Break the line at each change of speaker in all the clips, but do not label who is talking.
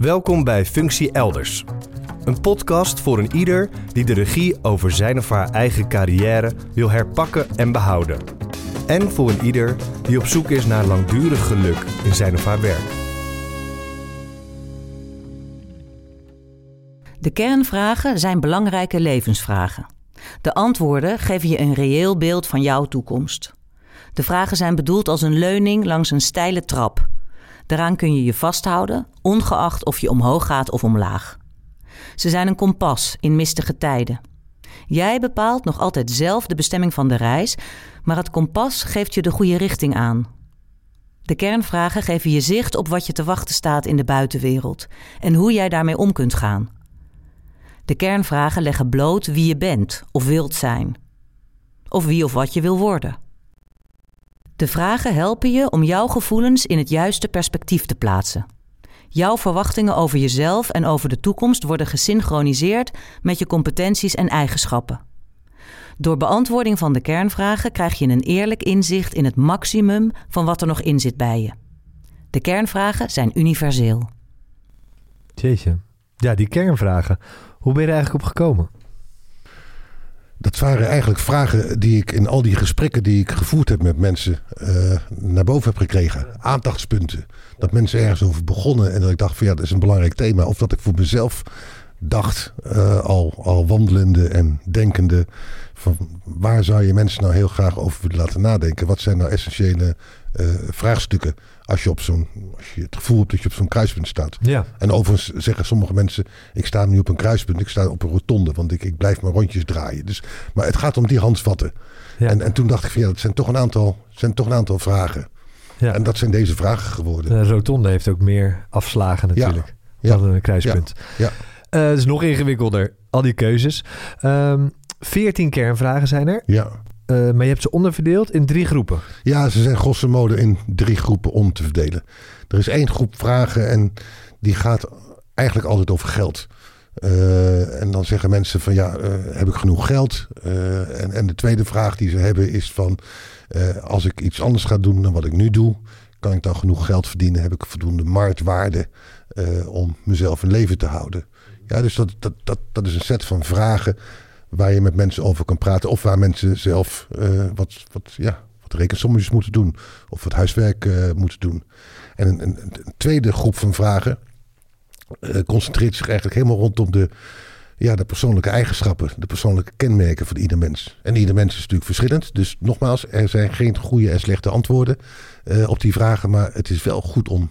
Welkom bij Functie Elders. Een podcast voor een ieder die de regie over zijn of haar eigen carrière wil herpakken en behouden. En voor een ieder die op zoek is naar langdurig geluk in zijn of haar werk.
De kernvragen zijn belangrijke levensvragen. De antwoorden geven je een reëel beeld van jouw toekomst. De vragen zijn bedoeld als een leuning langs een steile trap. Daaraan kun je je vasthouden, ongeacht of je omhoog gaat of omlaag. Ze zijn een kompas in mistige tijden. Jij bepaalt nog altijd zelf de bestemming van de reis, maar het kompas geeft je de goede richting aan. De kernvragen geven je zicht op wat je te wachten staat in de buitenwereld en hoe jij daarmee om kunt gaan. De kernvragen leggen bloot wie je bent of wilt zijn, of wie of wat je wil worden. De vragen helpen je om jouw gevoelens in het juiste perspectief te plaatsen. Jouw verwachtingen over jezelf en over de toekomst worden gesynchroniseerd met je competenties en eigenschappen. Door beantwoording van de kernvragen krijg je een eerlijk inzicht in het maximum van wat er nog in zit bij je. De kernvragen zijn universeel.
Jeetje. Ja, die kernvragen. Hoe ben je er eigenlijk op gekomen?
Dat waren eigenlijk vragen die ik in al die gesprekken die ik gevoerd heb met mensen uh, naar boven heb gekregen. Aandachtspunten. Dat mensen ergens over begonnen en dat ik dacht van ja, dat is een belangrijk thema. Of dat ik voor mezelf dacht, uh, al, al wandelende en denkende, van waar zou je mensen nou heel graag over willen laten nadenken? Wat zijn nou essentiële uh, vraagstukken als je, op zo'n, als je het gevoel hebt dat je op zo'n kruispunt staat.
Ja.
En overigens zeggen sommige mensen, ik sta nu op een kruispunt, ik sta op een rotonde, want ik, ik blijf maar rondjes draaien. Dus, maar het gaat om die handvatten.
Ja.
En, en toen dacht ik van ja, dat zijn toch een aantal, zijn toch een aantal vragen.
Ja.
En dat zijn deze vragen geworden.
De rotonde heeft ook meer afslagen natuurlijk
Ja.
dan een kruispunt.
Ja.
Eh, het is nog ingewikkelder, al die keuzes. Ehm 14 kernvragen zijn er,
Ja.
Eh, maar je hebt ze onderverdeeld in drie groepen.
Ja, ze zijn grosso modo in drie groepen om te verdelen. Er is één groep vragen en die gaat eigenlijk altijd over geld. Eh, en dan zeggen mensen van ja, eh, heb ik genoeg geld? En, en de tweede vraag die ze hebben is van als ik iets anders ga doen dan wat ik nu doe, kan ik dan genoeg geld verdienen? Heb ik voldoende marktwaarde om mezelf in leven te houden? Ja, dus dat, dat, dat, dat is een set van vragen waar je met mensen over kan praten. Of waar mensen zelf eh, wat, wat, ja, wat rekensommetjes moeten doen. Of wat huiswerk eh, moeten doen. En een, een, tweede groep van vragen eh, concentreert zich eigenlijk helemaal rondom de, ja, de persoonlijke eigenschappen. De persoonlijke kenmerken van ieder mens. En ieder mens is natuurlijk verschillend. Dus nogmaals, er zijn geen goede en slechte antwoorden op die vragen. Maar het is wel goed om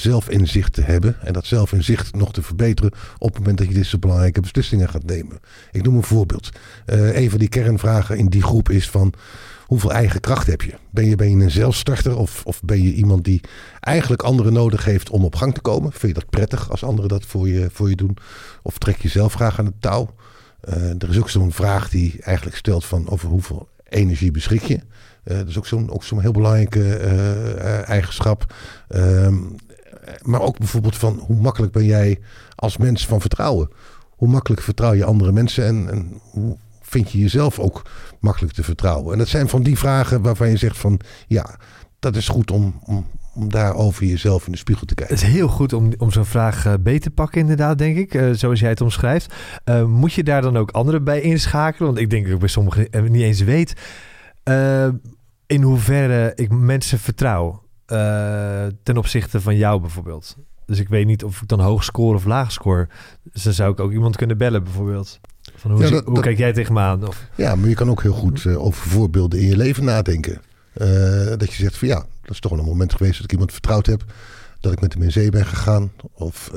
zelfinzicht te hebben. En dat zelfinzicht nog te verbeteren op het moment dat je dit belangrijke beslissingen gaat nemen. Ik noem een voorbeeld. Eh, een van die kernvragen in die groep is van hoeveel eigen kracht heb je? Ben je, ben je een zelfstarter of, of ben je iemand die eigenlijk anderen nodig heeft om op gang te komen? Vind je dat prettig als anderen dat voor je, voor je doen? Of trek je zelf graag aan het touw? Eh, er is ook zo'n vraag die eigenlijk stelt van over hoeveel energie beschik je? Eh, dat is ook zo'n ook zo'n heel belangrijke eigenschap. Ehm, maar ook bijvoorbeeld van hoe makkelijk ben jij als mens van vertrouwen? Hoe makkelijk vertrouw je andere mensen en, en hoe vind je jezelf ook makkelijk te vertrouwen? En dat zijn van die vragen waarvan je zegt van ja, dat is goed om, om, om daar over jezelf in de spiegel te kijken.
Het is heel goed om, om zo'n vraag eh, beter te pakken inderdaad, denk ik. eh, zoals jij het omschrijft. Eh, moet je daar dan ook anderen bij inschakelen? Want ik denk dat ik bij sommigen eh, niet eens weet... eh, in hoeverre ik mensen vertrouw. Eh, ten opzichte van jou bijvoorbeeld. Dus ik weet niet of ik dan hoog score of laag score. Dus dan zou ik ook iemand kunnen bellen bijvoorbeeld. Van hoe
Ja,
zie-
dat-
hoe
dat-
kijk jij tegen me aan? Of,
Ja, maar je kan ook heel goed eh, over voorbeelden in je leven nadenken. Eh, dat je zegt van ja, dat is toch wel een moment geweest dat ik iemand vertrouwd heb. Dat ik met hem in zee ben gegaan. Of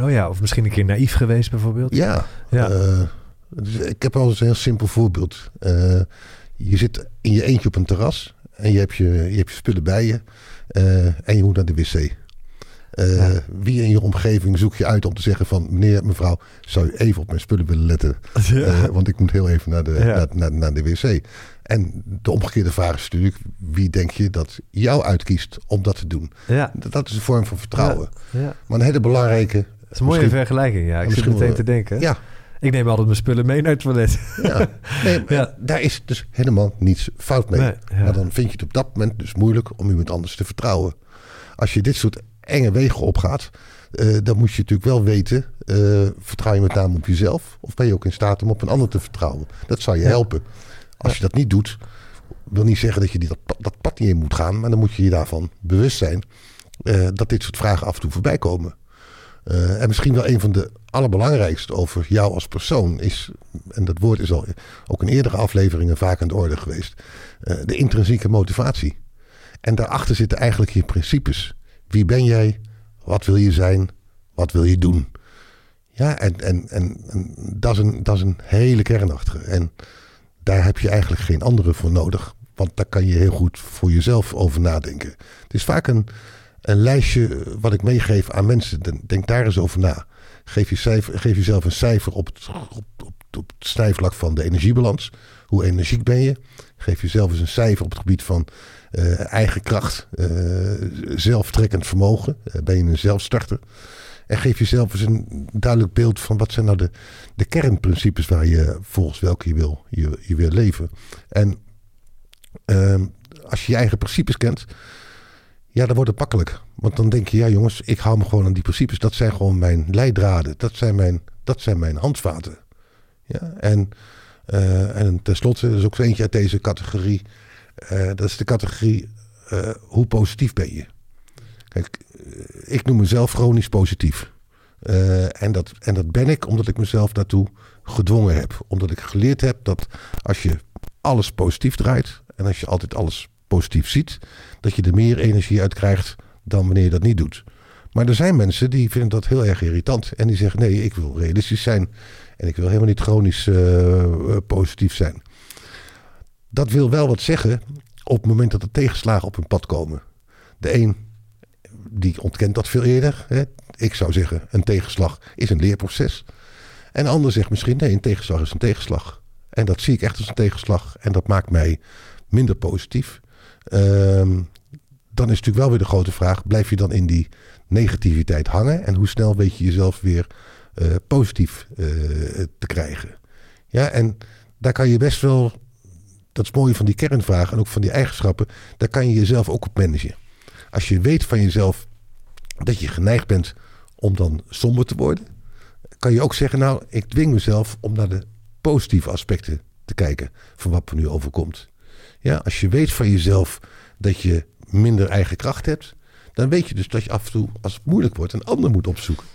oh ja, of misschien een keer naïef geweest bijvoorbeeld.
ja,
Ja.
dus ik heb al eens een heel simpel voorbeeld. Je zit in je eentje op een terras en je hebt je, je, hebt je spullen bij je. eh, en je moet naar de wc. Eh,
Ja.
Wie in je omgeving zoek je uit om te zeggen van... meneer, mevrouw, zou u even op mijn spullen willen letten? Eh, want ik moet heel even naar de,
Ja.
naar, naar, naar de wc. En de omgekeerde vraag is natuurlijk... wie denk je dat jou uitkiest om dat te doen?
ja.
Dat, dat is een vorm van vertrouwen.
ja.
Maar een hele belangrijke...
Dat is een mooie vergelijking, ja. Ik zit meteen
wel-
te denken.
Ja,
Ik neem altijd mijn spullen mee naar het toilet.
ja. Nee,
Ja.
daar is dus helemaal niets fout mee.
Nee, ja.
Maar dan vind je het op dat moment dus moeilijk om iemand anders te vertrouwen. Als je dit soort enge wegen opgaat, eh, dan moet je natuurlijk wel weten, eh, vertrouw je met name op jezelf? Of ben je ook in staat om op een ander te vertrouwen? Dat zou je helpen. Als je dat niet doet, wil niet zeggen dat je die, dat, dat pad niet in moet gaan. Maar dan moet je je daarvan bewust zijn eh, dat dit soort vragen af en toe voorbij komen. Eh, en misschien wel een van de allerbelangrijkste over jou als persoon is, en dat woord is al ook in eerdere afleveringen vaak aan de orde geweest, eh, de intrinsieke motivatie. En daarachter zitten eigenlijk je principes. Wie ben jij? Wat wil je zijn? Wat wil je doen? Ja, en, en, en, dat, is een, dat is een hele kernachtige. En daar heb je eigenlijk geen andere voor nodig. Want daar kan je heel goed voor jezelf over nadenken. Het is vaak een, een lijstje wat ik meegeef aan mensen. Denk- daar eens over na. Geef, je cijfer, geef jezelf een cijfer op het, op, op, het snijvlak van de energiebalans. Hoe energiek ben je? Geef jezelf eens een cijfer op het gebied van eh, eigen kracht, eh, zelftrekkend vermogen. Eh, ben je een zelfstarter? En geef jezelf eens een duidelijk beeld van wat zijn nou de, de kernprincipes waar je volgens welke je wil, je, je wil leven. En ehm, als je je eigen principes kent, ja, dan wordt het makkelijk. Want dan denk je, ja jongens, ik hou me gewoon aan die principes. Dat zijn gewoon mijn leidraden. Dat zijn mijn, dat zijn mijn handvaten. Ja, en, eh, en tenslotte, is ook eentje uit deze categorie. Eh, dat is de categorie, eh, hoe positief ben je? Kijk, ik noem mezelf chronisch positief. En, dat, en dat ben ik omdat ik mezelf daartoe gedwongen heb. Omdat ik geleerd heb dat als je alles positief draait en als je altijd alles positief ziet, dat je er meer energie uit krijgt dan wanneer je dat niet doet. Maar er zijn mensen die vinden dat heel erg irritant en die zeggen: nee, ik wil realistisch zijn en ik wil helemaal niet chronisch eh, positief zijn. Dat wil wel wat zeggen op het moment dat er tegenslagen op hun pad komen. De een die ontkent dat veel eerder. Hè. Ik zou zeggen, een tegenslag is een leerproces. En de ander zegt misschien, nee, een tegenslag is een tegenslag. En dat zie ik echt als een tegenslag. En dat maakt mij minder positief. Ehm, dan is natuurlijk wel weer de grote vraag, blijf je dan in die negativiteit hangen? En hoe snel weet je jezelf weer eh, positief eh, te krijgen? Ja, en daar kan je best wel, dat is mooi van die kernvragen en ook van die eigenschappen, daar kan je jezelf ook op managen. Als je weet van jezelf dat je geneigd bent om dan somber te worden, kan je ook zeggen, nou, ik dwing mezelf om naar de positieve aspecten te kijken van wat me nu overkomt. Ja, als je weet van jezelf dat je minder eigen kracht hebt, dan weet je dus dat je af en toe, als het moeilijk wordt, een ander moet opzoeken.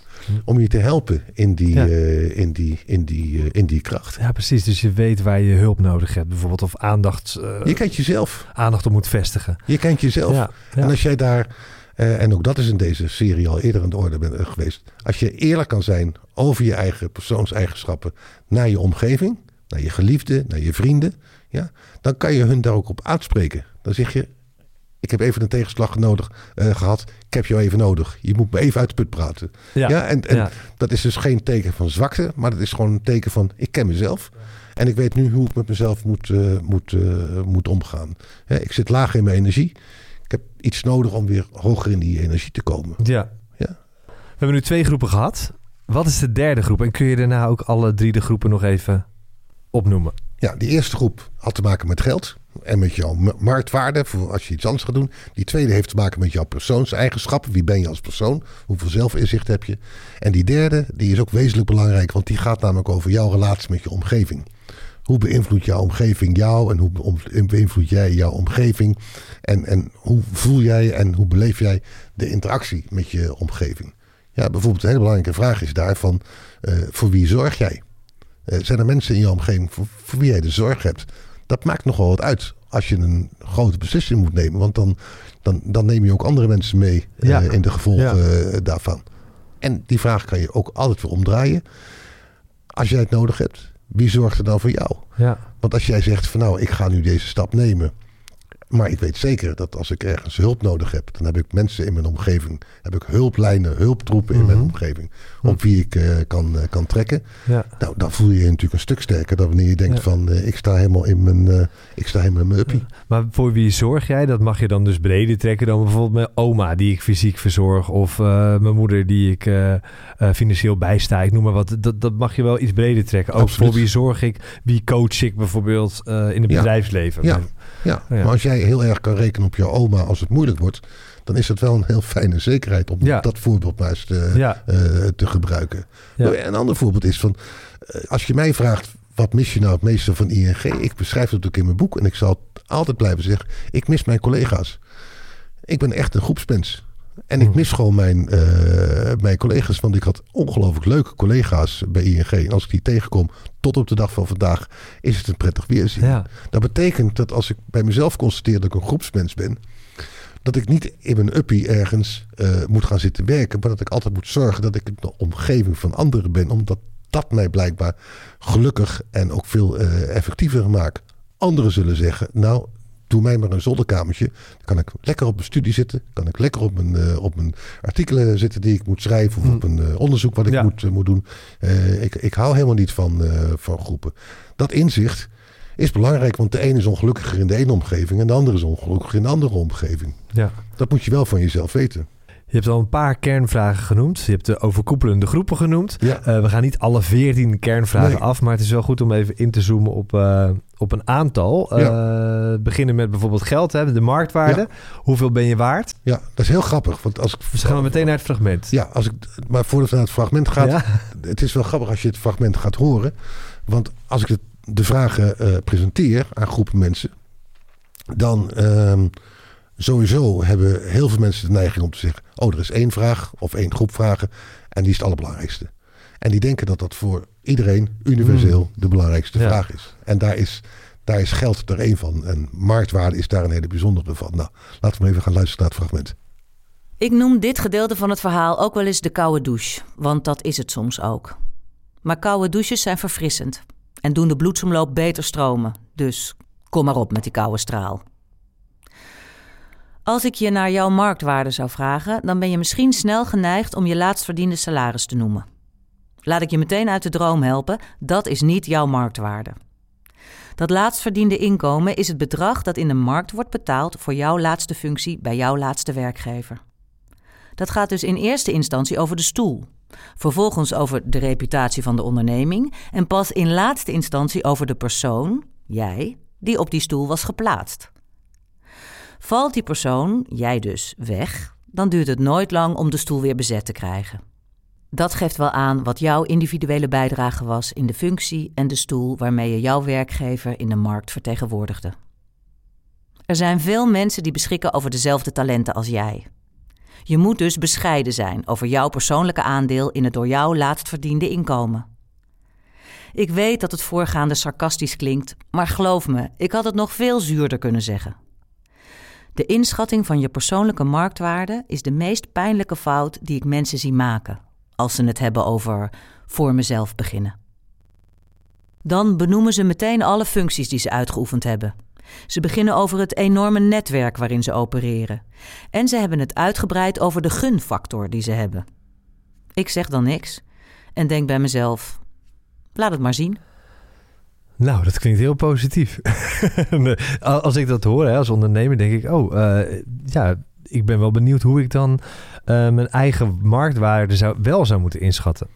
Om je te helpen in die,
Ja.
eh, in die, in die, eh, in die kracht.
Ja, precies. Dus je weet waar je hulp nodig hebt. Bijvoorbeeld of aandacht, eh,
Je kent jezelf.
aandacht op moet vestigen.
Je kent jezelf.
Ja, ja.
En als jij daar, en ook dat is in deze serie al eerder aan de orde ben- geweest. Als je eerlijk kan zijn over je eigen persoonseigenschappen naar je omgeving, naar je geliefden, naar je vrienden, ja, dan kan je hun daar ook op aanspreken. Dan zeg je, ik heb even een tegenslag nodig, eh, gehad, ik heb jou even nodig. Je moet me even uit de put praten. Ja, en, en
ja.
dat is dus geen teken van zwakte, maar dat is gewoon een teken van, ik ken mezelf. En ik weet nu hoe ik met mezelf moet, eh, moet, eh, moet omgaan. Hè, ik zit laag in mijn energie. Ik heb iets nodig om weer hoger in die energie te komen.
Ja.
Ja.
We hebben nu twee groepen gehad. Wat is de derde groep? En kun je daarna ook alle drie de groepen nog even opnoemen?
Ja, die eerste groep had te maken met geld en met jouw ma- marktwaarde voor als je iets anders gaat doen. Die tweede heeft te maken met jouw persoonseigenschappen. Wie ben je als persoon? Hoeveel zelfinzicht heb je? En die derde, die is ook wezenlijk belangrijk, want die gaat namelijk over jouw relatie met je omgeving. Hoe beïnvloedt jouw omgeving jou en hoe be- beïnvloed jij jouw omgeving? En, en hoe voel jij en hoe beleef jij de interactie met je omgeving? Ja, bijvoorbeeld een hele belangrijke vraag is daarvan, eh, voor wie zorg jij? Eh, zijn er mensen in je omgeving voor, voor wie jij de zorg hebt? Dat maakt nogal wat uit als je een grote beslissing moet nemen. Want dan, dan, dan neem je ook andere mensen mee eh, in de gevolgen eh, daarvan. En die vraag kan je ook altijd weer omdraaien. Als jij het nodig hebt, wie zorgt er dan voor jou?
Ja.
Want als jij zegt van nou, ik ga nu deze stap nemen. Maar ik weet zeker dat als ik ergens hulp nodig heb, dan heb ik mensen in mijn omgeving, heb ik hulplijnen, hulptroepen in mijn
Mhm.
omgeving, op wie ik eh, kan, eh, kan trekken.
ja.
Nou, dan voel je je natuurlijk een stuk sterker dan wanneer je denkt
Ja.
van eh, ik sta helemaal in mijn, ik sta helemaal in mijn uppie.
Maar voor wie zorg jij? Dat mag je dan dus breder trekken dan bijvoorbeeld mijn oma die ik fysiek verzorg. Of mijn moeder die ik financieel bijsta. Ik noem maar wat. Dat, dat mag je wel iets breder trekken. Ook
Absoluut.
voor wie zorg ik? Wie coach ik bijvoorbeeld in het
Ja.
bedrijfsleven?
Ja.
Maar-
Ja,
Ja.
maar als jij heel erg kan rekenen op jouw oma als het moeilijk wordt, dan is het wel een heel fijne zekerheid om
Ja.
dat voorbeeld maar eens te,
Ja.
eh, te gebruiken.
Ja.
Een ander voorbeeld is van, eh, als je mij vraagt, wat mis je nou het meeste van ING? Ik beschrijf het ook in mijn boek en ik zal altijd blijven zeggen, ik mis mijn collega's. Ik ben echt een groepsmens. En ik
Hmm.
mis gewoon mijn, eh, mijn collega's, want ik had ongelooflijk leuke collega's bij ING. En als ik die tegenkom, tot op de dag van vandaag, is het een prettig weerzien.
Ja.
Dat betekent dat als ik bij mezelf constateer dat ik een groepsmens ben, dat ik niet in mijn uppie ergens eh, moet gaan zitten werken, maar dat ik altijd moet zorgen dat ik in de omgeving van anderen ben, omdat dat mij blijkbaar gelukkig en ook veel eh, effectiever maakt. Anderen zullen zeggen, nou, doe mij maar een zolderkamertje. Dan kan ik lekker op mijn studie zitten, kan ik lekker op mijn, eh, op mijn artikelen zitten die ik moet schrijven, of op een eh, onderzoek wat ik
Ja.
moet, eh, moet doen. Ik, ik hou helemaal niet van, van groepen. Dat inzicht is belangrijk, want de ene is ongelukkiger in de ene omgeving en de andere is ongelukkiger in de andere omgeving.
ja.
Dat moet je wel van jezelf weten.
Je hebt al een paar kernvragen genoemd. Je hebt de overkoepelende groepen genoemd.
Ja,
Eh, we gaan niet alle veertien kernvragen
Nee.
af, maar het is wel goed om even in te zoomen op, eh, op een aantal. Eh, beginnen met bijvoorbeeld geld, hè, de marktwaarde. Hoeveel ben je waard?
ja, dat is heel grappig. Want als ik,
Dus gaan we meteen naar het fragment.
Ja, als ik, maar voordat we naar het fragment gaan,
Ja?
het is wel grappig als je het fragment gaat horen. Want als ik het, de vragen presenteer aan groepen mensen, dan ehm, sowieso hebben heel veel mensen de neiging om te zeggen: Oh, er is één vraag of één groep vragen en die is het allerbelangrijkste. En die denken dat dat voor iedereen universeel de belangrijkste
Hmm. Ja.
vraag is. En daar is, daar is geld er één van. En marktwaarde is daar een hele bijzondere van. Nou, laten we maar even gaan luisteren naar het fragment.
Ik noem dit gedeelte van het verhaal ook wel eens de koude douche, want dat is het soms ook. Maar koude douches zijn verfrissend en doen de bloedsomloop beter stromen. Dus kom maar op met die koude straal. Als ik je naar jouw marktwaarde zou vragen, dan ben je misschien snel geneigd om je laatst verdiende salaris te noemen. Laat ik je meteen uit de droom helpen, dat is niet jouw marktwaarde. Dat laatst verdiende inkomen is het bedrag dat in de markt wordt betaald voor jouw laatste functie bij jouw laatste werkgever. Dat gaat dus in eerste instantie over de stoel, vervolgens over de reputatie van de onderneming en pas in laatste instantie over de persoon, jij, die op die stoel was geplaatst. Valt die persoon, jij dus, weg, dan duurt het nooit lang om de stoel weer bezet te krijgen. Dat geeft wel aan wat jouw individuele bijdrage was in de functie en de stoel waarmee je jouw werkgever in de markt vertegenwoordigde. Er zijn veel mensen die beschikken over dezelfde talenten als jij. Je moet dus bescheiden zijn over jouw persoonlijke aandeel in het door jou laatst verdiende inkomen. Ik weet dat het voorgaande sarcastisch klinkt, maar geloof me, ik had het nog veel zuurder kunnen zeggen. De inschatting van je persoonlijke marktwaarde is de meest pijnlijke fout die ik mensen zie maken als ze het hebben over voor mezelf beginnen. Dan benoemen ze meteen alle functies die ze uitgeoefend hebben. Ze beginnen over het enorme netwerk waarin ze opereren. En ze hebben het uitgebreid over de gunfactor die ze hebben. Ik zeg dan niks en denk bij mezelf: laat het maar zien.
Nou, dat klinkt heel positief. Als ik dat hoor hè, als ondernemer, denk ik... oh, eh, ja, ik ben wel benieuwd hoe ik dan eh, mijn eigen marktwaarde zou, wel zou moeten inschatten.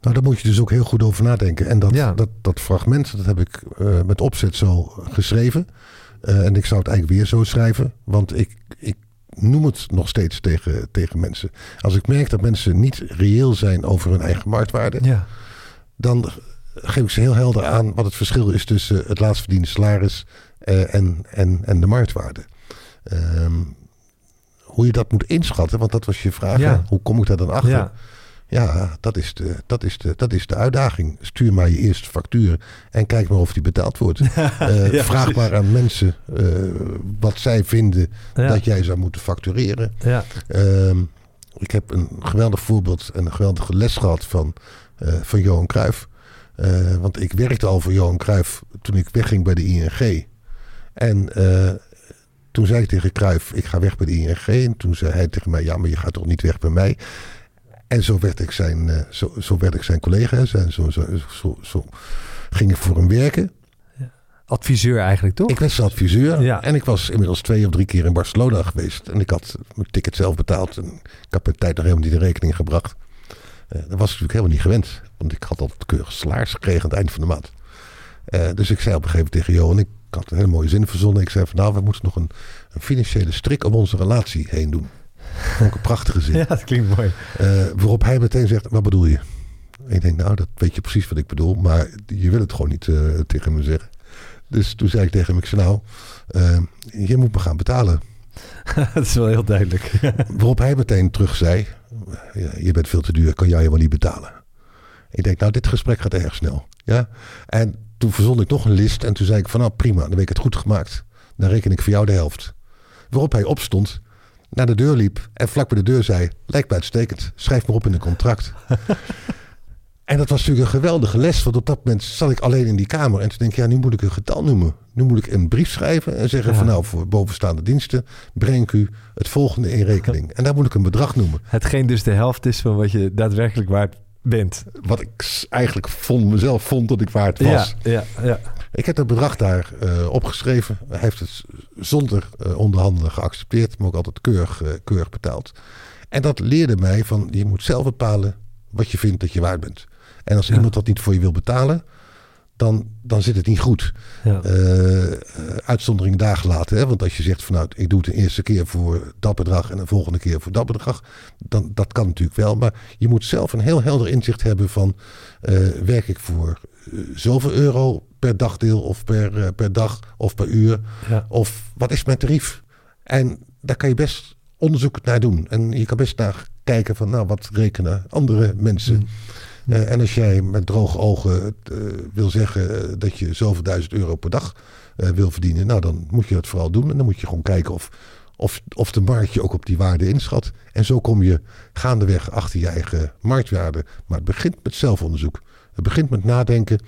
Nou, daar moet je dus ook heel goed over nadenken. En dat,
Ja.
dat, dat fragment, dat heb ik eh, met opzet zo geschreven. En ik zou het eigenlijk weer zo schrijven. Want ik, ik noem het nog steeds tegen, tegen mensen. Als ik merk dat mensen niet reëel zijn over hun eigen marktwaarde...
Ja,
dan geef ik ze heel helder aan wat het verschil is tussen het laatst verdiende salaris eh, en, en, en de marktwaarde. Ehm, hoe je dat moet inschatten, want dat was je vraag.
Ja.
Hoe kom ik daar dan achter?
ja.
Ja, dat is, de, dat, is de, dat is de uitdaging. Stuur maar je eerste factuur en kijk maar of die betaald wordt. Eh,
Ja,
vraag maar aan mensen eh, wat zij vinden dat jij zou moeten factureren.
ja.
Ehm, ik heb een geweldig voorbeeld en een geweldige les gehad van, van Johan Cruijff. Eh, want ik werkte al voor Johan Cruijff toen ik wegging bij de ING. En eh, toen zei ik tegen Cruijff, ik ga weg bij de ING. En toen zei hij tegen mij, ja, maar je gaat toch niet weg bij mij? En zo werd ik zijn, eh, zo, zo werd ik zijn collega. Zo, zo, zo, zo, zo ging ik voor hem werken.
Adviseur eigenlijk, toch?
Ik zijn adviseur.
Ja.
En ik was inmiddels twee of drie keer in Barcelona geweest. En ik had mijn ticket zelf betaald. En ik had mijn tijd nog helemaal niet in rekening gebracht. Eh, dat was ik natuurlijk helemaal niet gewend. Want ik had altijd keurig salaris gekregen aan het eind van de maand. Eh, dus ik zei op een gegeven moment tegen Johan... ik had een hele mooie zin verzonnen. Ik zei van nou, we moeten nog een, een financiële strik om onze relatie heen doen. Ik een prachtige zin.
Ja, dat klinkt mooi.
Eh, waarop hij meteen zegt, wat bedoel je? En ik denk, nou, dat weet je precies wat ik bedoel. Maar je wil het gewoon niet tegen me zeggen. Dus toen zei ik tegen hem, ik zei nou, eh, je moet me gaan betalen.
dat is wel heel duidelijk.
Waarop hij meteen terug zei, je bent veel te duur, kan jij wel niet betalen. Ik denk, nou, dit gesprek gaat erg snel. Ja? En toen verzon ik nog een list en toen zei ik van, nou prima, dan heb ik het goed gemaakt. Dan reken ik voor jou de helft. Waarop hij opstond, naar de deur liep en vlak bij de deur zei, lijkt me uitstekend, schrijf maar op in een contract. En dat was natuurlijk een geweldige les, want op dat moment zat ik alleen in die kamer. En toen denk ik, ja, nu moet ik een getal noemen. Nu moet ik een brief schrijven en zeggen
Ja.
van nou, voor bovenstaande diensten breng ik u het volgende in rekening. En daar moet ik een bedrag noemen.
Hetgeen dus de helft is van wat je daadwerkelijk waard bent.
Wat ik eigenlijk vond, mezelf vond dat ik waard was.
Ja, ja, ja.
Ik heb dat bedrag daar eh, opgeschreven. Hij heeft het zonder eh, onderhandelen geaccepteerd, maar ook altijd keurig, eh, keurig betaald. En dat leerde mij van je moet zelf bepalen wat je vindt dat je waard bent. En als
Ja.
iemand dat niet voor je wil betalen, dan, dan zit het niet goed.
ja.
Eh, eh, uitzondering dagen laten. Hè? Want als je zegt van nou, ik doe het de eerste keer voor dat bedrag en de volgende keer voor dat bedrag, dan dat kan natuurlijk wel. Maar je moet zelf een heel helder inzicht hebben van eh, werk ik voor zoveel euro per dagdeel of per, per dag of per uur
ja.
of wat is mijn tarief? En daar kan je best onderzoek naar doen. En je kan best naar kijken van nou, wat rekenen andere mensen.
Mm.
Eh, en als jij met droge ogen eh, wil zeggen eh, dat je zoveel duizend euro per dag wil verdienen, nou dan moet je dat vooral doen. En dan moet je gewoon kijken of, of, of de markt je ook op die waarde inschat. En zo kom je gaandeweg achter je eigen marktwaarde. Maar het begint met zelfonderzoek. Het begint met nadenken.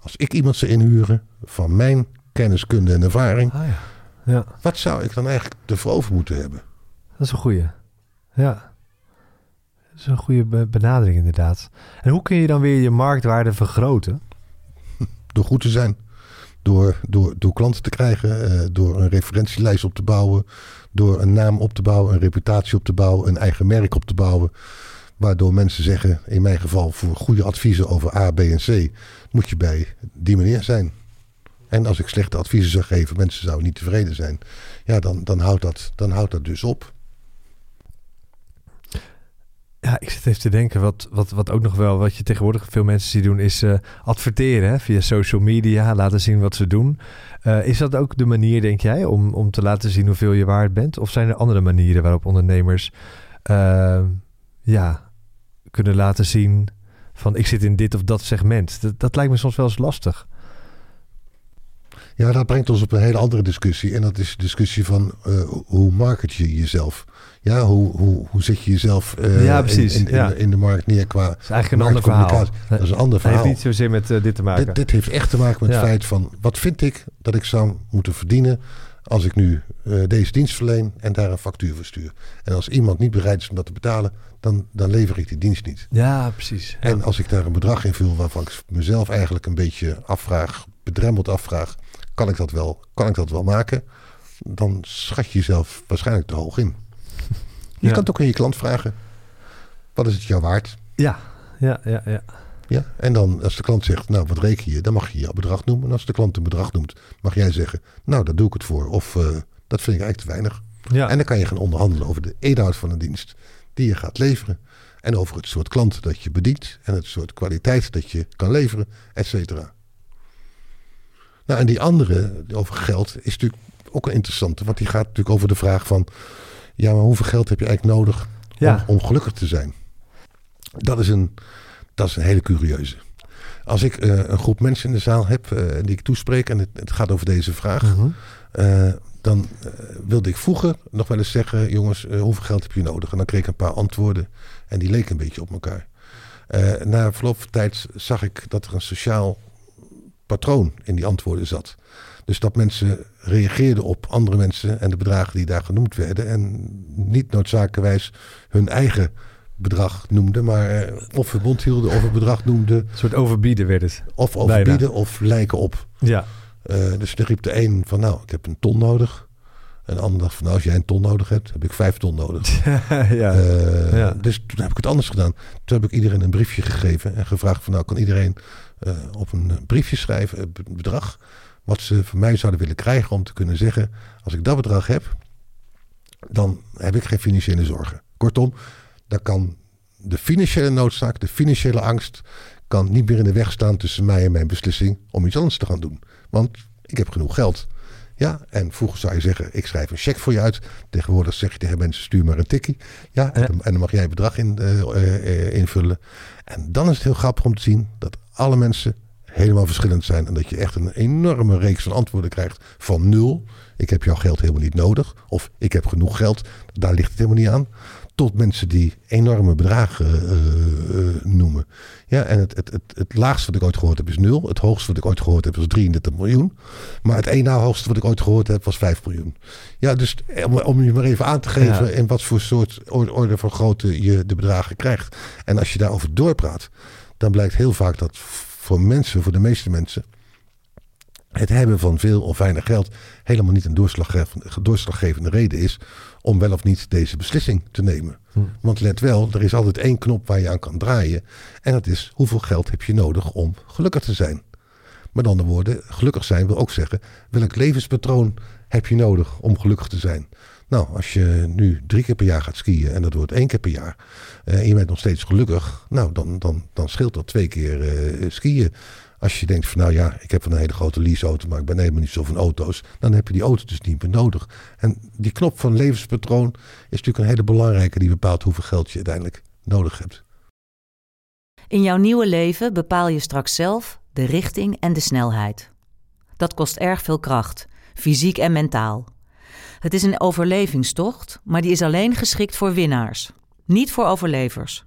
Als ik iemand zou inhuren van mijn kennis, kunde en ervaring,
Ah, ja. ja,
wat zou ik dan eigenlijk ervoor over moeten hebben?
dat is een goeie. Ja. Is een goede be- benadering inderdaad. En hoe kun je dan weer je marktwaarde vergroten?
Door goed te zijn. Door, door, door klanten te krijgen. eh, door een referentielijst op te bouwen. Door een naam op te bouwen. Een reputatie op te bouwen. Een eigen merk op te bouwen. Waardoor mensen zeggen, in mijn geval voor goede adviezen over A, B en C, moet je bij die meneer zijn. En als ik slechte adviezen zou geven, mensen zouden niet tevreden zijn. Ja, dan, dan, houdt, dat, dan houdt dat dus op.
Ja, ik zit even te denken, wat, wat, wat ook nog wel, wat je tegenwoordig veel mensen ziet doen, is eh, adverteren hè, via social media, laten zien wat ze doen. Eh, is dat ook de manier, denk jij, om, om te laten zien hoeveel je waard bent? Of zijn er andere manieren waarop ondernemers eh, ja, kunnen laten zien van ik zit in dit of dat segment? Dat, dat lijkt me soms wel eens lastig.
Ja, dat brengt ons op een hele andere discussie. En dat is de discussie van eh, hoe market je jezelf? Ja, hoe, hoe, hoe zet je jezelf eh,
Ja,
in-
precies,
in, in,
ja.
de, in de markt neer qua...
Dat is eigenlijk een ander verhaal.
Dat is een ander
Het heeft
verhaal.
niet zozeer met eh, dit te maken.
Dit, dit heeft echt te maken met het feit van... wat vind ik dat ik zou moeten verdienen... als ik nu eh, deze dienst verleen en daar een factuur voor stuur. En als iemand niet bereid is om dat te betalen... dan, dan lever ik die dienst niet.
Ja, precies.
En als ik daar een bedrag in vul waarvan ik mezelf eigenlijk een beetje afvraag, bedremmeld afvraag, kan ik dat wel, kan ik dat wel maken? Dan schat je jezelf waarschijnlijk te hoog in. Je
Ja.
kan het ook aan je klant vragen. Wat is het jou waard?
ja, ja, ja, ja.
Ja? En dan als de klant zegt, nou wat reken je? Dan mag je jouw bedrag noemen. En als de klant een bedrag noemt, mag jij zeggen, nou daar doe ik het voor. Of eh, dat vind ik eigenlijk te weinig.
ja.
En dan kan je gaan onderhandelen over de inhoud van een dienst die je gaat leveren. En over het soort klant dat je bedient. En het soort kwaliteit dat je kan leveren, et cetera. Nou, en die andere, over geld, is natuurlijk ook een interessante. Want die gaat natuurlijk over de vraag van... Ja, maar hoeveel geld heb je eigenlijk nodig
Ja.
om, om gelukkig te zijn? Dat is een, dat is een hele curieuze. Als ik eh, een groep mensen in de zaal heb eh, die ik toespreek... en het, het gaat over deze vraag...
Mhm.
Eh, dan wilde ik vroeger nog wel eens zeggen: jongens, hoeveel geld heb je nodig? En dan kreeg ik een paar antwoorden en die leken een beetje op elkaar. Na verloop van tijd zag ik dat er een sociaal patroon in die antwoorden zat. Dus dat mensen reageerden op andere mensen en de bedragen die daar genoemd werden. En niet noodzakelijkerwijs hun eigen bedrag noemden, maar eh, of verbond hielden of een bedrag noemden.
Een soort overbieden werd het.
Of overbieden of lijken op.
Ja.
Eh, dus dan riep de een van nou, ik heb een ton nodig. En de ander dacht van nou, als jij een ton nodig hebt, heb ik vijf ton nodig.
ja.
Eh,
Ja.
Dus toen heb ik het anders gedaan. Toen heb ik iedereen een briefje gegeven en gevraagd van nou, kan iedereen op een briefje schrijven, een be- bedrag. Wat ze van mij zouden willen krijgen om te kunnen zeggen: als ik dat bedrag heb, dan heb ik geen financiële zorgen. Kortom, dan kan de financiële noodzaak, de financiële angst, kan niet meer in de weg staan tussen mij en mijn beslissing om iets anders te gaan doen. Want ik heb genoeg geld. Ja, en vroeger zou je zeggen, ik schrijf een cheque voor je uit. Tegenwoordig zeg je tegen mensen, stuur maar een tikkie. Ja, en, dan, mag jij bedrag in, uh, invullen. En dan is het heel grappig om te zien dat alle mensen helemaal verschillend zijn. En dat je echt een enorme reeks van antwoorden krijgt van nul. Ik heb jouw geld helemaal niet nodig. Of ik heb genoeg geld. Daar ligt het helemaal niet aan tot mensen die enorme bedragen uh, uh, noemen. Ja, en het, het, het, het, laagste wat ik ooit gehoord heb is nul. Het hoogste wat ik ooit gehoord heb was 33 miljoen. Maar het één na hoogste wat ik ooit gehoord heb was 5 miljoen. Ja, dus om, om je maar even aan te geven ja. in wat voor soort orde, van grootte je de bedragen krijgt. En als je daarover doorpraat, dan blijkt heel vaak dat voor mensen, voor de meeste mensen, het hebben van veel of weinig geld helemaal niet een doorslaggevende, doorslaggevende reden is om wel of niet deze beslissing te nemen. Hm. Want let wel, er is altijd één knop waar je aan kan draaien. En dat is hoeveel geld heb je nodig om gelukkig te zijn. Met andere woorden, gelukkig zijn wil ook zeggen welk levenspatroon heb je nodig om gelukkig te zijn. Nou, als je nu drie keer per jaar gaat skiën en dat wordt één keer per jaar. Eh, en je bent nog steeds gelukkig. Nou, dan, dan, dan scheelt dat twee keer uh, skiën. Als je denkt van nou ja, ik heb een hele grote leaseauto, maar ik ben helemaal niet zo van auto's. Dan heb je die auto dus niet meer nodig. En die knop van levenspatroon is natuurlijk een hele belangrijke die bepaalt hoeveel geld je uiteindelijk nodig hebt.
In jouw nieuwe leven bepaal je straks zelf de richting en de snelheid. Dat kost erg veel kracht, fysiek en mentaal. Het is een overlevingstocht, maar die is alleen geschikt voor winnaars, niet voor overlevers.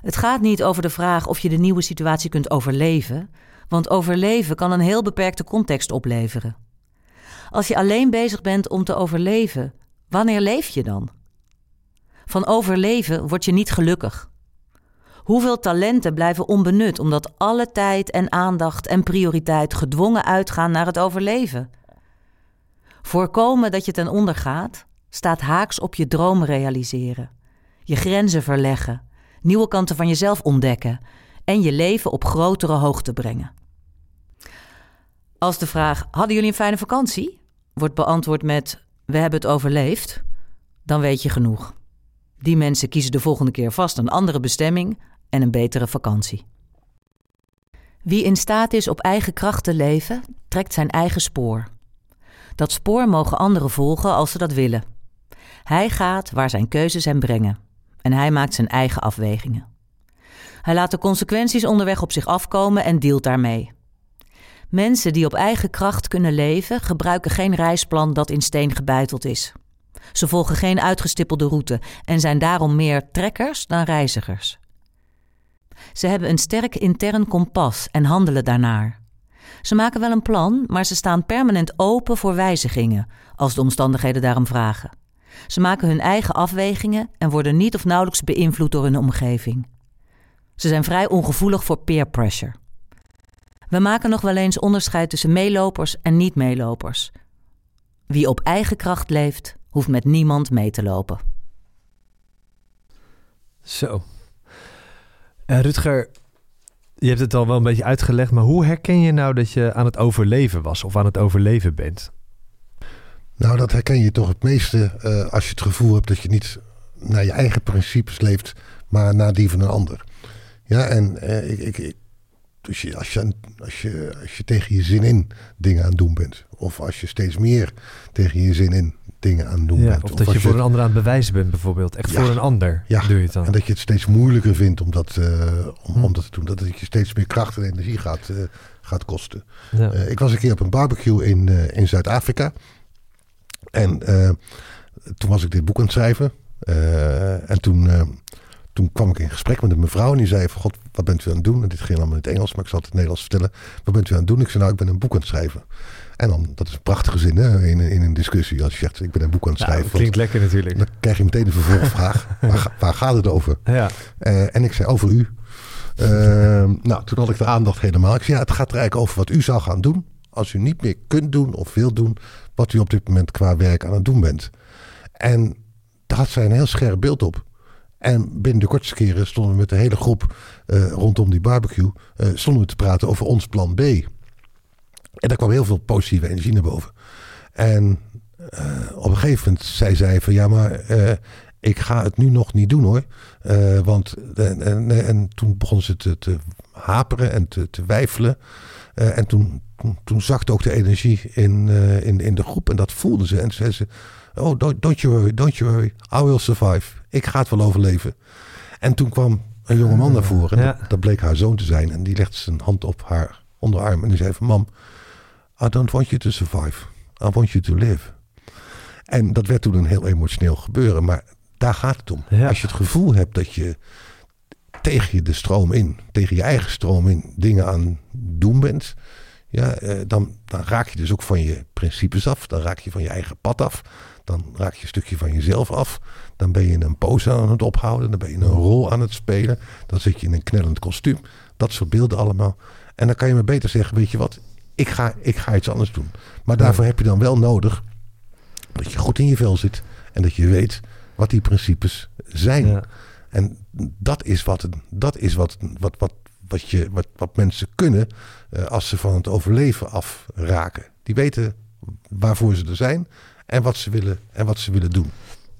Het gaat niet over de vraag of je de nieuwe situatie kunt overleven, want overleven kan een heel beperkte context opleveren. Als je alleen bezig bent om te overleven, wanneer leef je dan? Van overleven word je niet gelukkig. Hoeveel talenten blijven onbenut omdat alle tijd en aandacht en prioriteit gedwongen uitgaan naar het overleven? Voorkomen dat je ten onder gaat, staat haaks op je dromen realiseren, je grenzen verleggen, nieuwe kanten van jezelf ontdekken en je leven op grotere hoogte brengen. Als de vraag: hadden jullie een fijne vakantie? wordt beantwoord met: we hebben het overleefd, dan weet je genoeg. Die mensen kiezen de volgende keer vast een andere bestemming en een betere vakantie. Wie in staat is op eigen kracht te leven, trekt zijn eigen spoor. Dat spoor mogen anderen volgen als ze dat willen. Hij gaat waar zijn keuzes hem brengen en hij maakt zijn eigen afwegingen. Hij laat de consequenties onderweg op zich afkomen en dealt daarmee. Mensen die op eigen kracht kunnen leven, gebruiken geen reisplan dat in steen gebeiteld is. Ze volgen geen uitgestippelde route en zijn daarom meer trekkers dan reizigers. Ze hebben een sterk intern kompas en handelen daarnaar. Ze maken wel een plan, maar ze staan permanent open voor wijzigingen als de omstandigheden daarom vragen. Ze maken hun eigen afwegingen en worden niet of nauwelijks beïnvloed door hun omgeving. Ze zijn vrij ongevoelig voor peer pressure. We maken nog wel eens onderscheid tussen meelopers en niet-meelopers. Wie op eigen kracht leeft, hoeft met niemand mee te lopen.
Zo. Uh, Rutger, je hebt het al wel een beetje uitgelegd, maar hoe herken je nou dat je aan het overleven was of aan het overleven bent?
Nou, dat herken je toch het meeste uh, als je het gevoel hebt dat je niet naar je eigen principes leeft, maar naar die van een ander. Ja, en uh, ik, ik, dus als, je, als, je, als je tegen je zin in dingen aan het doen bent, of als je steeds meer tegen je zin in dingen aan doen
ja,
bent.
Of, of dat je voor een ander aan het bewijzen bent, bijvoorbeeld. Echt
ja,
voor een ander
ja,
doe je het dan.
En dat je het steeds moeilijker vindt om dat, uh, om, hm. om dat te doen. Dat het je steeds meer kracht en energie gaat, uh, gaat kosten. Uh, ik was een keer op een barbecue in, in Zuid-Afrika. En toen was ik dit boek aan het schrijven. En toen, toen kwam ik in gesprek met een mevrouw. En die zei van, god, wat bent u aan het doen? En dit ging allemaal in het Engels, maar ik zal het in het Nederlands vertellen. Wat bent u aan het doen? Ik zei, nou, ik ben een boek aan het schrijven. En dan, dat is een prachtige zin hè, in, in een discussie. Als je zegt, ik ben een boek aan het schrijven.
Nou, klinkt lekker natuurlijk.
Dan krijg je meteen een vervolgvraag. waar, waar gaat het over?
Ja.
en ik zei, over u. nou, toen had ik de aandacht helemaal. Ik zei, ja, het gaat er eigenlijk over wat u zou gaan doen. Als u niet meer kunt doen of wil doen wat u op dit moment qua werk aan het doen bent. En daar had zij een heel scherp beeld op. En binnen de kortste keren stonden we met de hele groep uh, rondom die barbecue... Uh, stonden we te praten over ons plan B. En daar kwam heel veel positieve energie naar boven. En eh, op een gegeven moment zei zij van ja, maar eh, ik ga het nu nog niet doen hoor. Eh, want en, en, en toen begon ze te, te haperen en te, te wijfelen. En toen, toen, toen zakte ook de energie in, in, in de groep. En dat voelde ze. En zei ze, oh, don't, don't you worry, don't you worry. I will survive. Ik ga het wel overleven. En toen kwam een jonge man naar voren.
Ja.
dat, dat bleek haar zoon te zijn. En die legde zijn hand op haar onderarm. En die zei van, mam, I don't want you to survive. I want you to live. En dat werd toen een heel emotioneel gebeuren. Maar daar gaat het om.
Ja.
Als je het gevoel hebt dat je tegen je de stroom in, tegen je eigen stroom in, dingen aan doen bent. Ja, eh, dan, dan raak je dus ook van je principes af. Dan raak je van je eigen pad af. Dan raak je een stukje van jezelf af. Dan ben je een pose aan het ophouden. Dan ben je een rol aan het spelen. Dan zit je in een knellend kostuum. Dat soort beelden allemaal. En dan kan je maar beter zeggen, weet je wat, ik ga, ik ga iets anders doen. Maar daarvoor heb je dan wel nodig dat je goed in je vel zit. En dat je weet wat die principes zijn.
Ja.
En dat is wat, dat is wat, wat, wat, wat, je, wat, wat mensen kunnen eh, als ze van het overleven afraken. Die weten waarvoor ze er zijn en wat ze willen, en wat ze willen doen.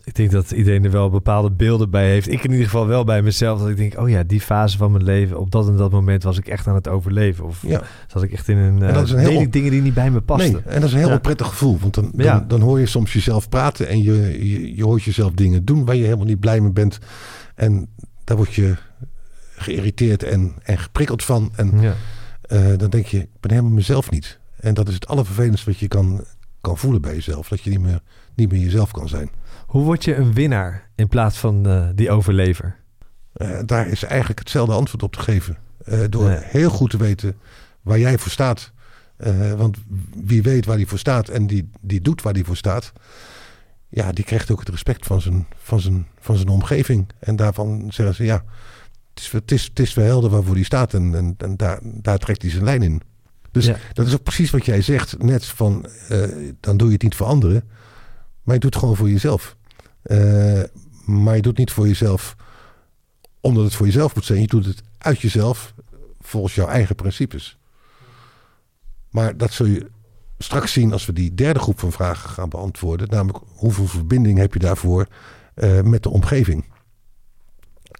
Ik denk dat iedereen er wel bepaalde beelden bij heeft. Ik in ieder geval wel bij mezelf. Dat ik denk, oh ja, die fase van mijn leven. Op dat en dat moment was ik echt aan het overleven. Of
Ja.
zat ik echt in een...
En dat is een
eh,
heel op-
dingen die niet bij me pasten.
Nee, en dat is een heel
Ja.
onprettig gevoel. Want dan, dan,
Ja.
dan hoor je soms jezelf praten en je, je, je hoort jezelf dingen doen waar je helemaal niet blij mee bent. En daar word je geïrriteerd en, en geprikkeld van. En
Ja.
eh, dan denk je, ik ben helemaal mezelf niet. En dat is het allervervelendste wat je kan, kan voelen bij jezelf. Dat je niet meer, niet meer jezelf kan zijn.
Hoe word je een winnaar in plaats van eh, die overlever?
Eh, daar is eigenlijk hetzelfde antwoord op te geven. Eh, door heel goed te weten waar jij voor staat. Want wie weet waar hij voor staat en die, die doet waar hij voor staat. Ja, die krijgt ook het respect van zijn, van zijn, van zijn omgeving. En daarvan zeggen ze ja, het is, het is, het is wel helder waarvoor hij staat. En, en, en daar, daar trekt hij zijn lijn in. Dus
Ja.
dat is ook precies wat jij zegt. Net van, dan doe je het niet voor anderen. Maar je doet het gewoon voor jezelf. Eh, maar je doet niet voor jezelf omdat het voor jezelf moet zijn. Je doet het uit jezelf volgens jouw eigen principes. Maar dat zul je straks zien als we die derde groep van vragen gaan beantwoorden. Namelijk hoeveel verbinding heb je daarvoor eh, met de omgeving.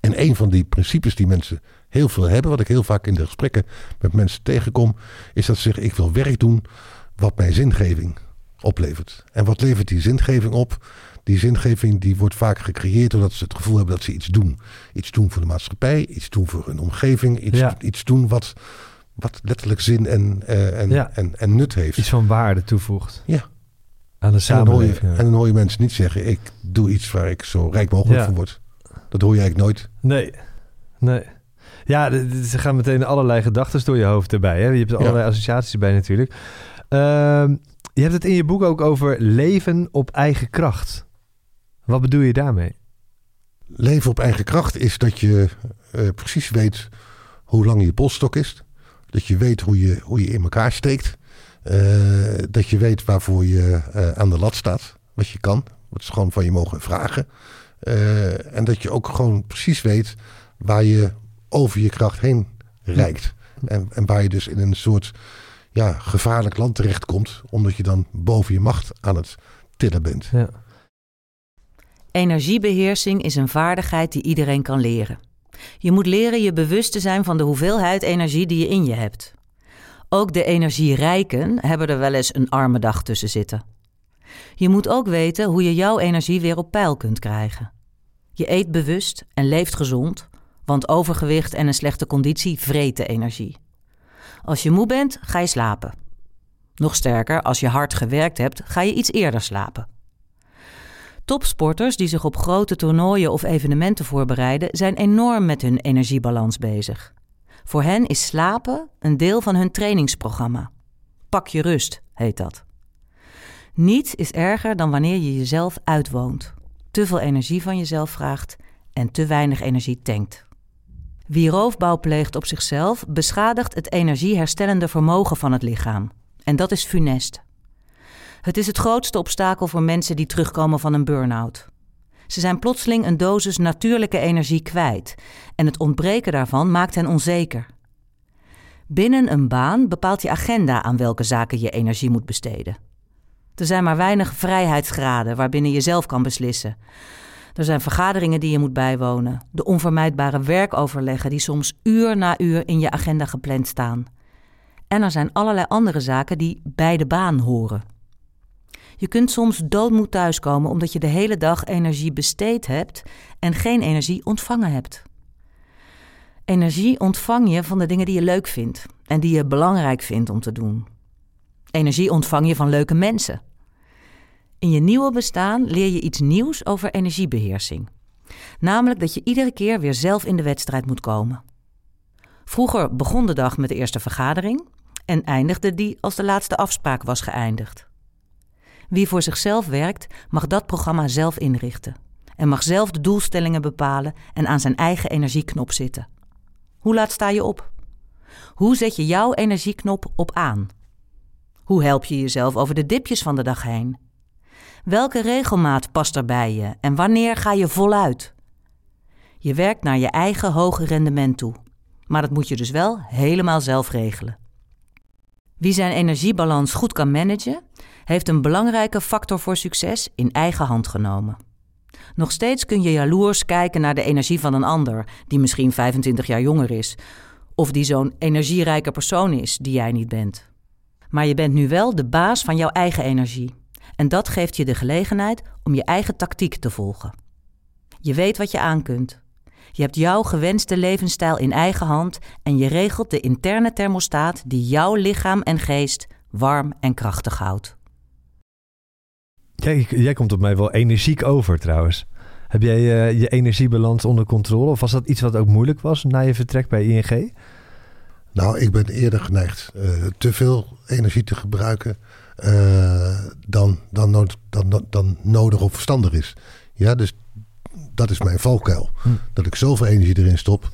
En een van die principes die mensen heel veel hebben, wat ik heel vaak in de gesprekken met mensen tegenkom, is dat ze zeggen: ik wil werk doen wat mij zingeving oplevert. En wat levert die zingeving op? Die zingeving die wordt vaak gecreëerd doordat ze het gevoel hebben dat ze iets doen. Iets doen voor de maatschappij, iets doen voor hun omgeving, iets,
Ja.
iets doen wat, wat letterlijk zin en, eh, en,
Ja.
en, en nut heeft.
Iets van waarde toevoegt
Ja.
aan de
En dan, hoor je,
samenleving.
en dan hoor je mensen niet zeggen: ik doe iets waar ik zo rijk mogelijk
Ja.
van word. Dat hoor je eigenlijk nooit.
Nee, nee. Ja, er gaan meteen allerlei gedachten door je hoofd erbij. Hè? Je hebt er
Ja.
allerlei associaties erbij natuurlijk. Ehm, je hebt het in je boek ook over leven op eigen kracht. Wat bedoel je daarmee?
Leven op eigen kracht is dat je eh, precies weet hoe lang je polstok is. Dat je weet hoe je, hoe je in elkaar steekt. Eh, dat je weet waarvoor je eh, aan de lat staat. Wat je kan. Wat ze gewoon van je mogen vragen. En dat je ook gewoon precies weet waar je over je kracht heen reikt. En, en waar je dus in een soort ja, gevaarlijk land terechtkomt. Omdat je dan boven je macht aan het tillen bent.
Ja.
Energiebeheersing is een vaardigheid die iedereen kan leren. Je moet leren je bewust te zijn van de hoeveelheid energie die je in je hebt. Ook de energierijken hebben er wel eens een arme dag tussen zitten. Je moet ook weten hoe je jouw energie weer op peil kunt krijgen. Je eet bewust en leeft gezond, want overgewicht en een slechte conditie vreten energie. Als je moe bent, ga je slapen. Nog sterker, als je hard gewerkt hebt, ga je iets eerder slapen. Topsporters die zich op grote toernooien of evenementen voorbereiden, zijn enorm met hun energiebalans bezig. Voor hen is slapen een deel van hun trainingsprogramma. Pak je rust, heet dat. Niets is erger dan wanneer je jezelf uitwoont, te veel energie van jezelf vraagt en te weinig energie tankt. Wie roofbouw pleegt op zichzelf, beschadigt het energieherstellende vermogen van het lichaam. En dat is funest. Het is het grootste obstakel voor mensen die terugkomen van een burn-out. Ze zijn plotseling een dosis natuurlijke energie kwijt en het ontbreken daarvan maakt hen onzeker. Binnen een baan bepaalt je agenda aan welke zaken je energie moet besteden. Er zijn maar weinig vrijheidsgraden waarbinnen je zelf kan beslissen. Er zijn vergaderingen die je moet bijwonen, de onvermijdbare werkoverleggen die soms uur na uur in je agenda gepland staan. En er zijn allerlei andere zaken die bij de baan horen. Je kunt soms doodmoed thuiskomen omdat je de hele dag energie besteed hebt en geen energie ontvangen hebt. Energie ontvang je van de dingen die je leuk vindt en die je belangrijk vindt om te doen. Energie ontvang je van leuke mensen. In je nieuwe bestaan leer je iets nieuws over energiebeheersing. Namelijk dat je iedere keer weer zelf in de wedstrijd moet komen. Vroeger begon de dag met de eerste vergadering en eindigde die als de laatste afspraak was geëindigd. Wie voor zichzelf werkt, mag dat programma zelf inrichten en mag zelf de doelstellingen bepalen en aan zijn eigen energieknop zitten. Hoe laat sta je op? Hoe zet je jouw energieknop op aan? Hoe help je jezelf over de dipjes van de dag heen? Welke regelmaat past er bij je en wanneer ga je voluit? Je werkt naar je eigen hoge rendement toe, maar dat moet je dus wel helemaal zelf regelen. Wie zijn energiebalans goed kan managen, heeft een belangrijke factor voor succes in eigen hand genomen. Nog steeds kun je jaloers kijken naar de energie van een ander, die misschien 25 jaar jonger is, of die zo'n energierijke persoon is die jij niet bent. Maar je bent nu wel de baas van jouw eigen energie. En dat geeft je de gelegenheid om je eigen tactiek te volgen. Je weet wat je aan kunt. Je hebt jouw gewenste levensstijl in eigen hand en je regelt de interne thermostaat die jouw lichaam en geest warm en krachtig houdt.
Jij, jij komt op mij wel energiek over trouwens. Heb jij uh, je energiebalans onder controle? Of was dat iets wat ook moeilijk was na je vertrek bij ING?
Nou, ik ben eerder geneigd uh, te veel energie te gebruiken uh, dan, dan, nood, dan, dan nodig of verstandig is. Ja, dus dat is mijn valkuil. Hm. Dat ik zoveel energie erin stop,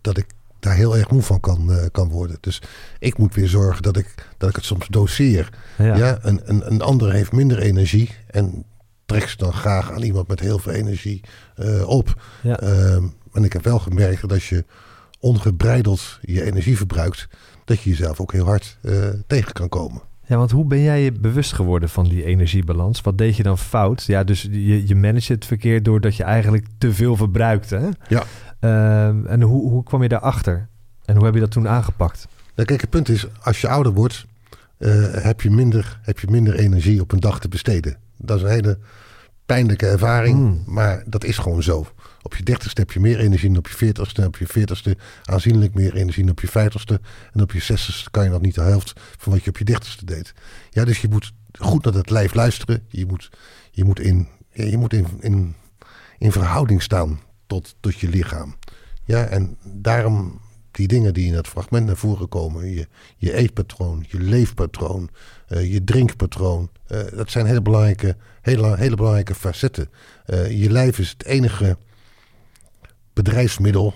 dat ik daar heel erg moe van kan, uh, kan worden. Dus ik moet weer zorgen dat ik, dat ik het soms doseer. Ja. ja een, een, een ander heeft minder energie en trekt ze dan graag aan iemand met heel veel energie uh, op. Ja. Uh, en ik heb wel gemerkt dat als je ongebreideld je energie verbruikt, dat je jezelf ook heel hard uh, tegen kan komen.
Ja, want hoe ben jij je bewust geworden van die energiebalans? Wat deed je dan fout? Ja, dus je, je manage het verkeer doordat je eigenlijk te veel verbruikte. Hè?
Ja.
Uh, en hoe, hoe kwam je daarachter? En hoe heb je dat toen aangepakt?
Nou, kijk, het punt is, als je ouder wordt, uh, heb, je minder, heb je minder energie op een dag te besteden. Dat is een hele pijnlijke ervaring, mm. maar dat is gewoon zo. Op je dertigste heb je meer energie dan op je veertigste. Op je veertigste aanzienlijk meer energie dan op je vijftigste. En op je zestigste kan je nog niet de helft van wat je op je dertigste deed. Ja, dus je moet goed naar het lijf luisteren. Je moet, je moet, in, je moet in, in, in verhouding staan tot, tot je lichaam. Ja, en daarom die dingen die in het fragment naar voren komen. Je, je eetpatroon, je leefpatroon, uh, je drinkpatroon. Uh, dat zijn hele belangrijke, hele, hele belangrijke facetten. Uh, je lijf is het enige bedrijfsmiddel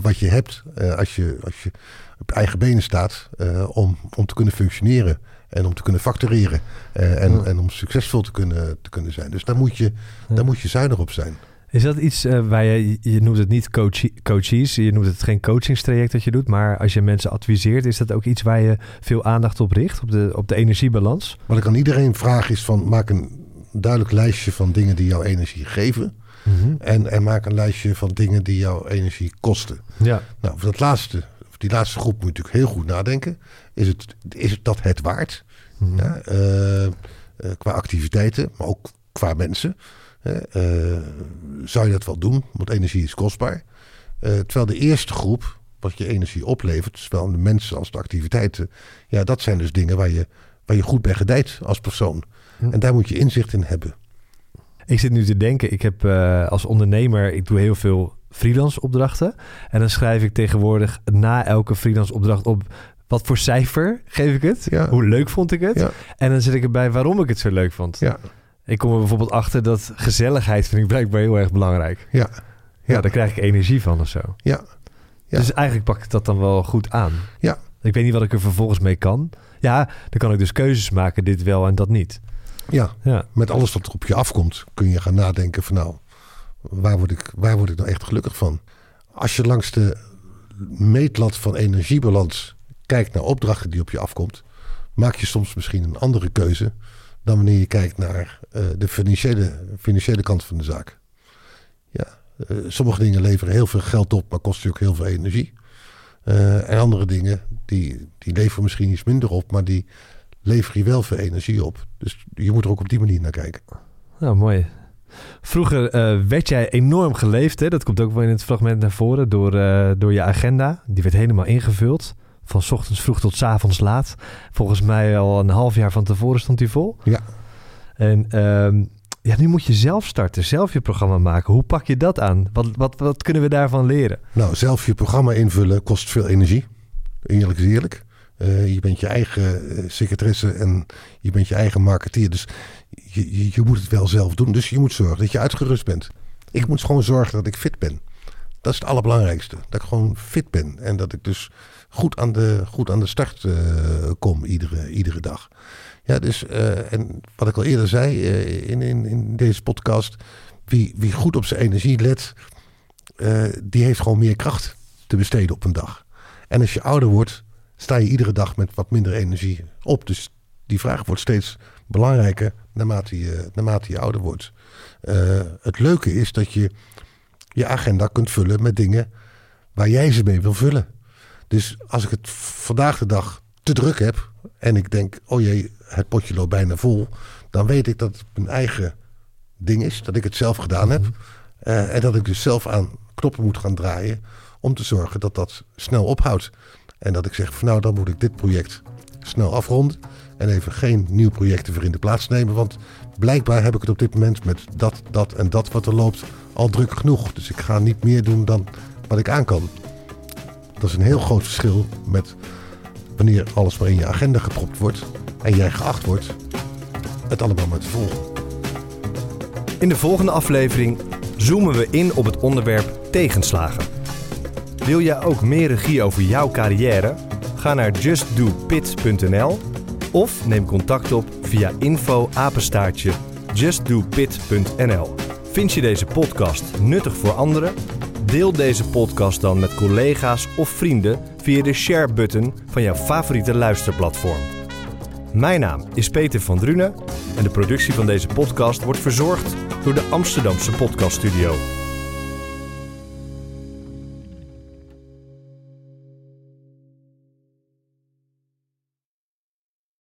wat je hebt als, je, als je op eigen benen staat om, om te kunnen functioneren. En om te kunnen factureren. en, ja. en om succesvol te kunnen, te kunnen zijn. Dus daar moet je, ja. daar moet je zuinig op zijn.
Is dat iets waar je, je noemt het niet coach, coaches, je noemt het geen coachingstraject dat je doet, maar als je mensen adviseert, is dat ook iets waar je veel aandacht op richt, op de, op de energiebalans?
Wat ik aan iedereen vraag is van maak een duidelijk lijstje van dingen die jouw energie geven. Mm -hmm. en, en maak een lijstje van dingen die jouw energie kosten.
Ja.
Nou, voor dat laatste, voor die laatste groep moet je natuurlijk heel goed nadenken. Is, het, is dat het waard? Mm -hmm. ja, uh, uh, qua activiteiten, maar ook qua mensen. Uh, zou je dat wel doen? Want energie is kostbaar. Uh, terwijl de eerste groep, wat je energie oplevert, zowel de mensen als de activiteiten, ja, dat zijn dus dingen waar je, waar je goed bij gedijt als persoon. Hm. En daar moet je inzicht in hebben.
Ik zit nu te denken, ik heb uh, als ondernemer, ik doe heel veel freelance opdrachten. En dan schrijf ik tegenwoordig na elke freelance opdracht op wat voor cijfer geef ik het?
Ja.
Hoe leuk vond ik het?
Ja.
En dan zet ik erbij waarom ik het zo leuk vond.
Ja.
Ik kom er bijvoorbeeld achter dat gezelligheid vind ik blijkbaar heel erg belangrijk.
Ja.
Ja, daar krijg ik energie van of zo.
Ja.
ja. Dus eigenlijk pak ik dat dan wel goed aan.
Ja.
Ik weet niet wat ik er vervolgens mee kan. Ja, dan kan ik dus keuzes maken, dit wel en dat niet.
Ja,
ja.
met alles wat er op je afkomt kun je gaan nadenken van nou, waar word ik, waar word ik nou echt gelukkig van? Als je langs de meetlat van energiebalans kijkt naar opdrachten die op je afkomt, maak je soms misschien een andere keuze dan wanneer je kijkt naar uh, de financiële, financiële kant van de zaak. Ja, uh, sommige dingen leveren heel veel geld op, maar kosten ook heel veel energie. Uh, en andere dingen, die, die leveren misschien iets minder op, maar die leveren je wel veel energie op. Dus je moet er ook op die manier naar kijken.
Nou, mooi. Vroeger uh, werd jij enorm geleefd. Hè? Dat komt ook wel in het fragment naar voren door, uh, door je agenda. Die werd helemaal ingevuld. Van s ochtends vroeg tot s avonds laat. Volgens mij al een half jaar van tevoren stond die vol.
Ja.
En uh, ja, nu moet je zelf starten, zelf je programma maken. Hoe pak je dat aan? Wat, wat, wat kunnen we daarvan leren?
Nou, zelf je programma invullen kost veel energie. Eerlijk is eerlijk. Uh, je bent je eigen secretaresse en je bent je eigen marketeer. Dus je, je, moet het wel zelf doen. Dus je moet zorgen dat je uitgerust bent. Ik moet gewoon zorgen dat ik fit ben. Dat is het allerbelangrijkste. Dat ik gewoon fit ben. En dat ik dus goed aan de, goed aan de start uh, kom iedere, iedere dag. Ja, dus, en wat ik al eerder zei in, in, in deze podcast. Wie, wie goed op zijn energie let, die heeft gewoon meer kracht te besteden op een dag. En als je ouder wordt, sta je iedere dag met wat minder energie op. Dus die vraag wordt steeds belangrijker naarmate je, naarmate je ouder wordt. Uh, het leuke is dat je je agenda kunt vullen met dingen waar jij ze mee wil vullen. Dus als ik het vandaag de dag te druk heb en ik denk, oh jee, het potje loopt bijna vol, dan weet ik dat het mijn eigen ding is, dat ik het zelf gedaan heb. Uh, en dat ik dus zelf aan knoppen moet gaan draaien om te zorgen dat dat snel ophoudt. En dat ik zeg van nou, dan moet ik dit project snel afronden. En even geen nieuw projecten voor in de plaats nemen. Want blijkbaar heb ik het op dit moment met dat, dat en dat wat er loopt al druk genoeg. Dus ik ga niet meer doen dan wat ik aan kan. Dat is een heel groot verschil met wanneer alles maar in je agenda gepropt wordt. En jij geacht wordt het allemaal maar te volgen.
In de volgende aflevering zoomen we in op het onderwerp tegenslagen. Wil jij ook meer regie over jouw carrière? Ga naar justdopit.nl of neem contact op via info apenstaartje justdopit.nl. Vind je deze podcast nuttig voor anderen? Deel deze podcast dan met collega's of vrienden via de share-button van jouw favoriete luisterplatform. Mijn naam is Peter van Drunen en de productie van deze podcast wordt verzorgd door de Amsterdamse Podcaststudio.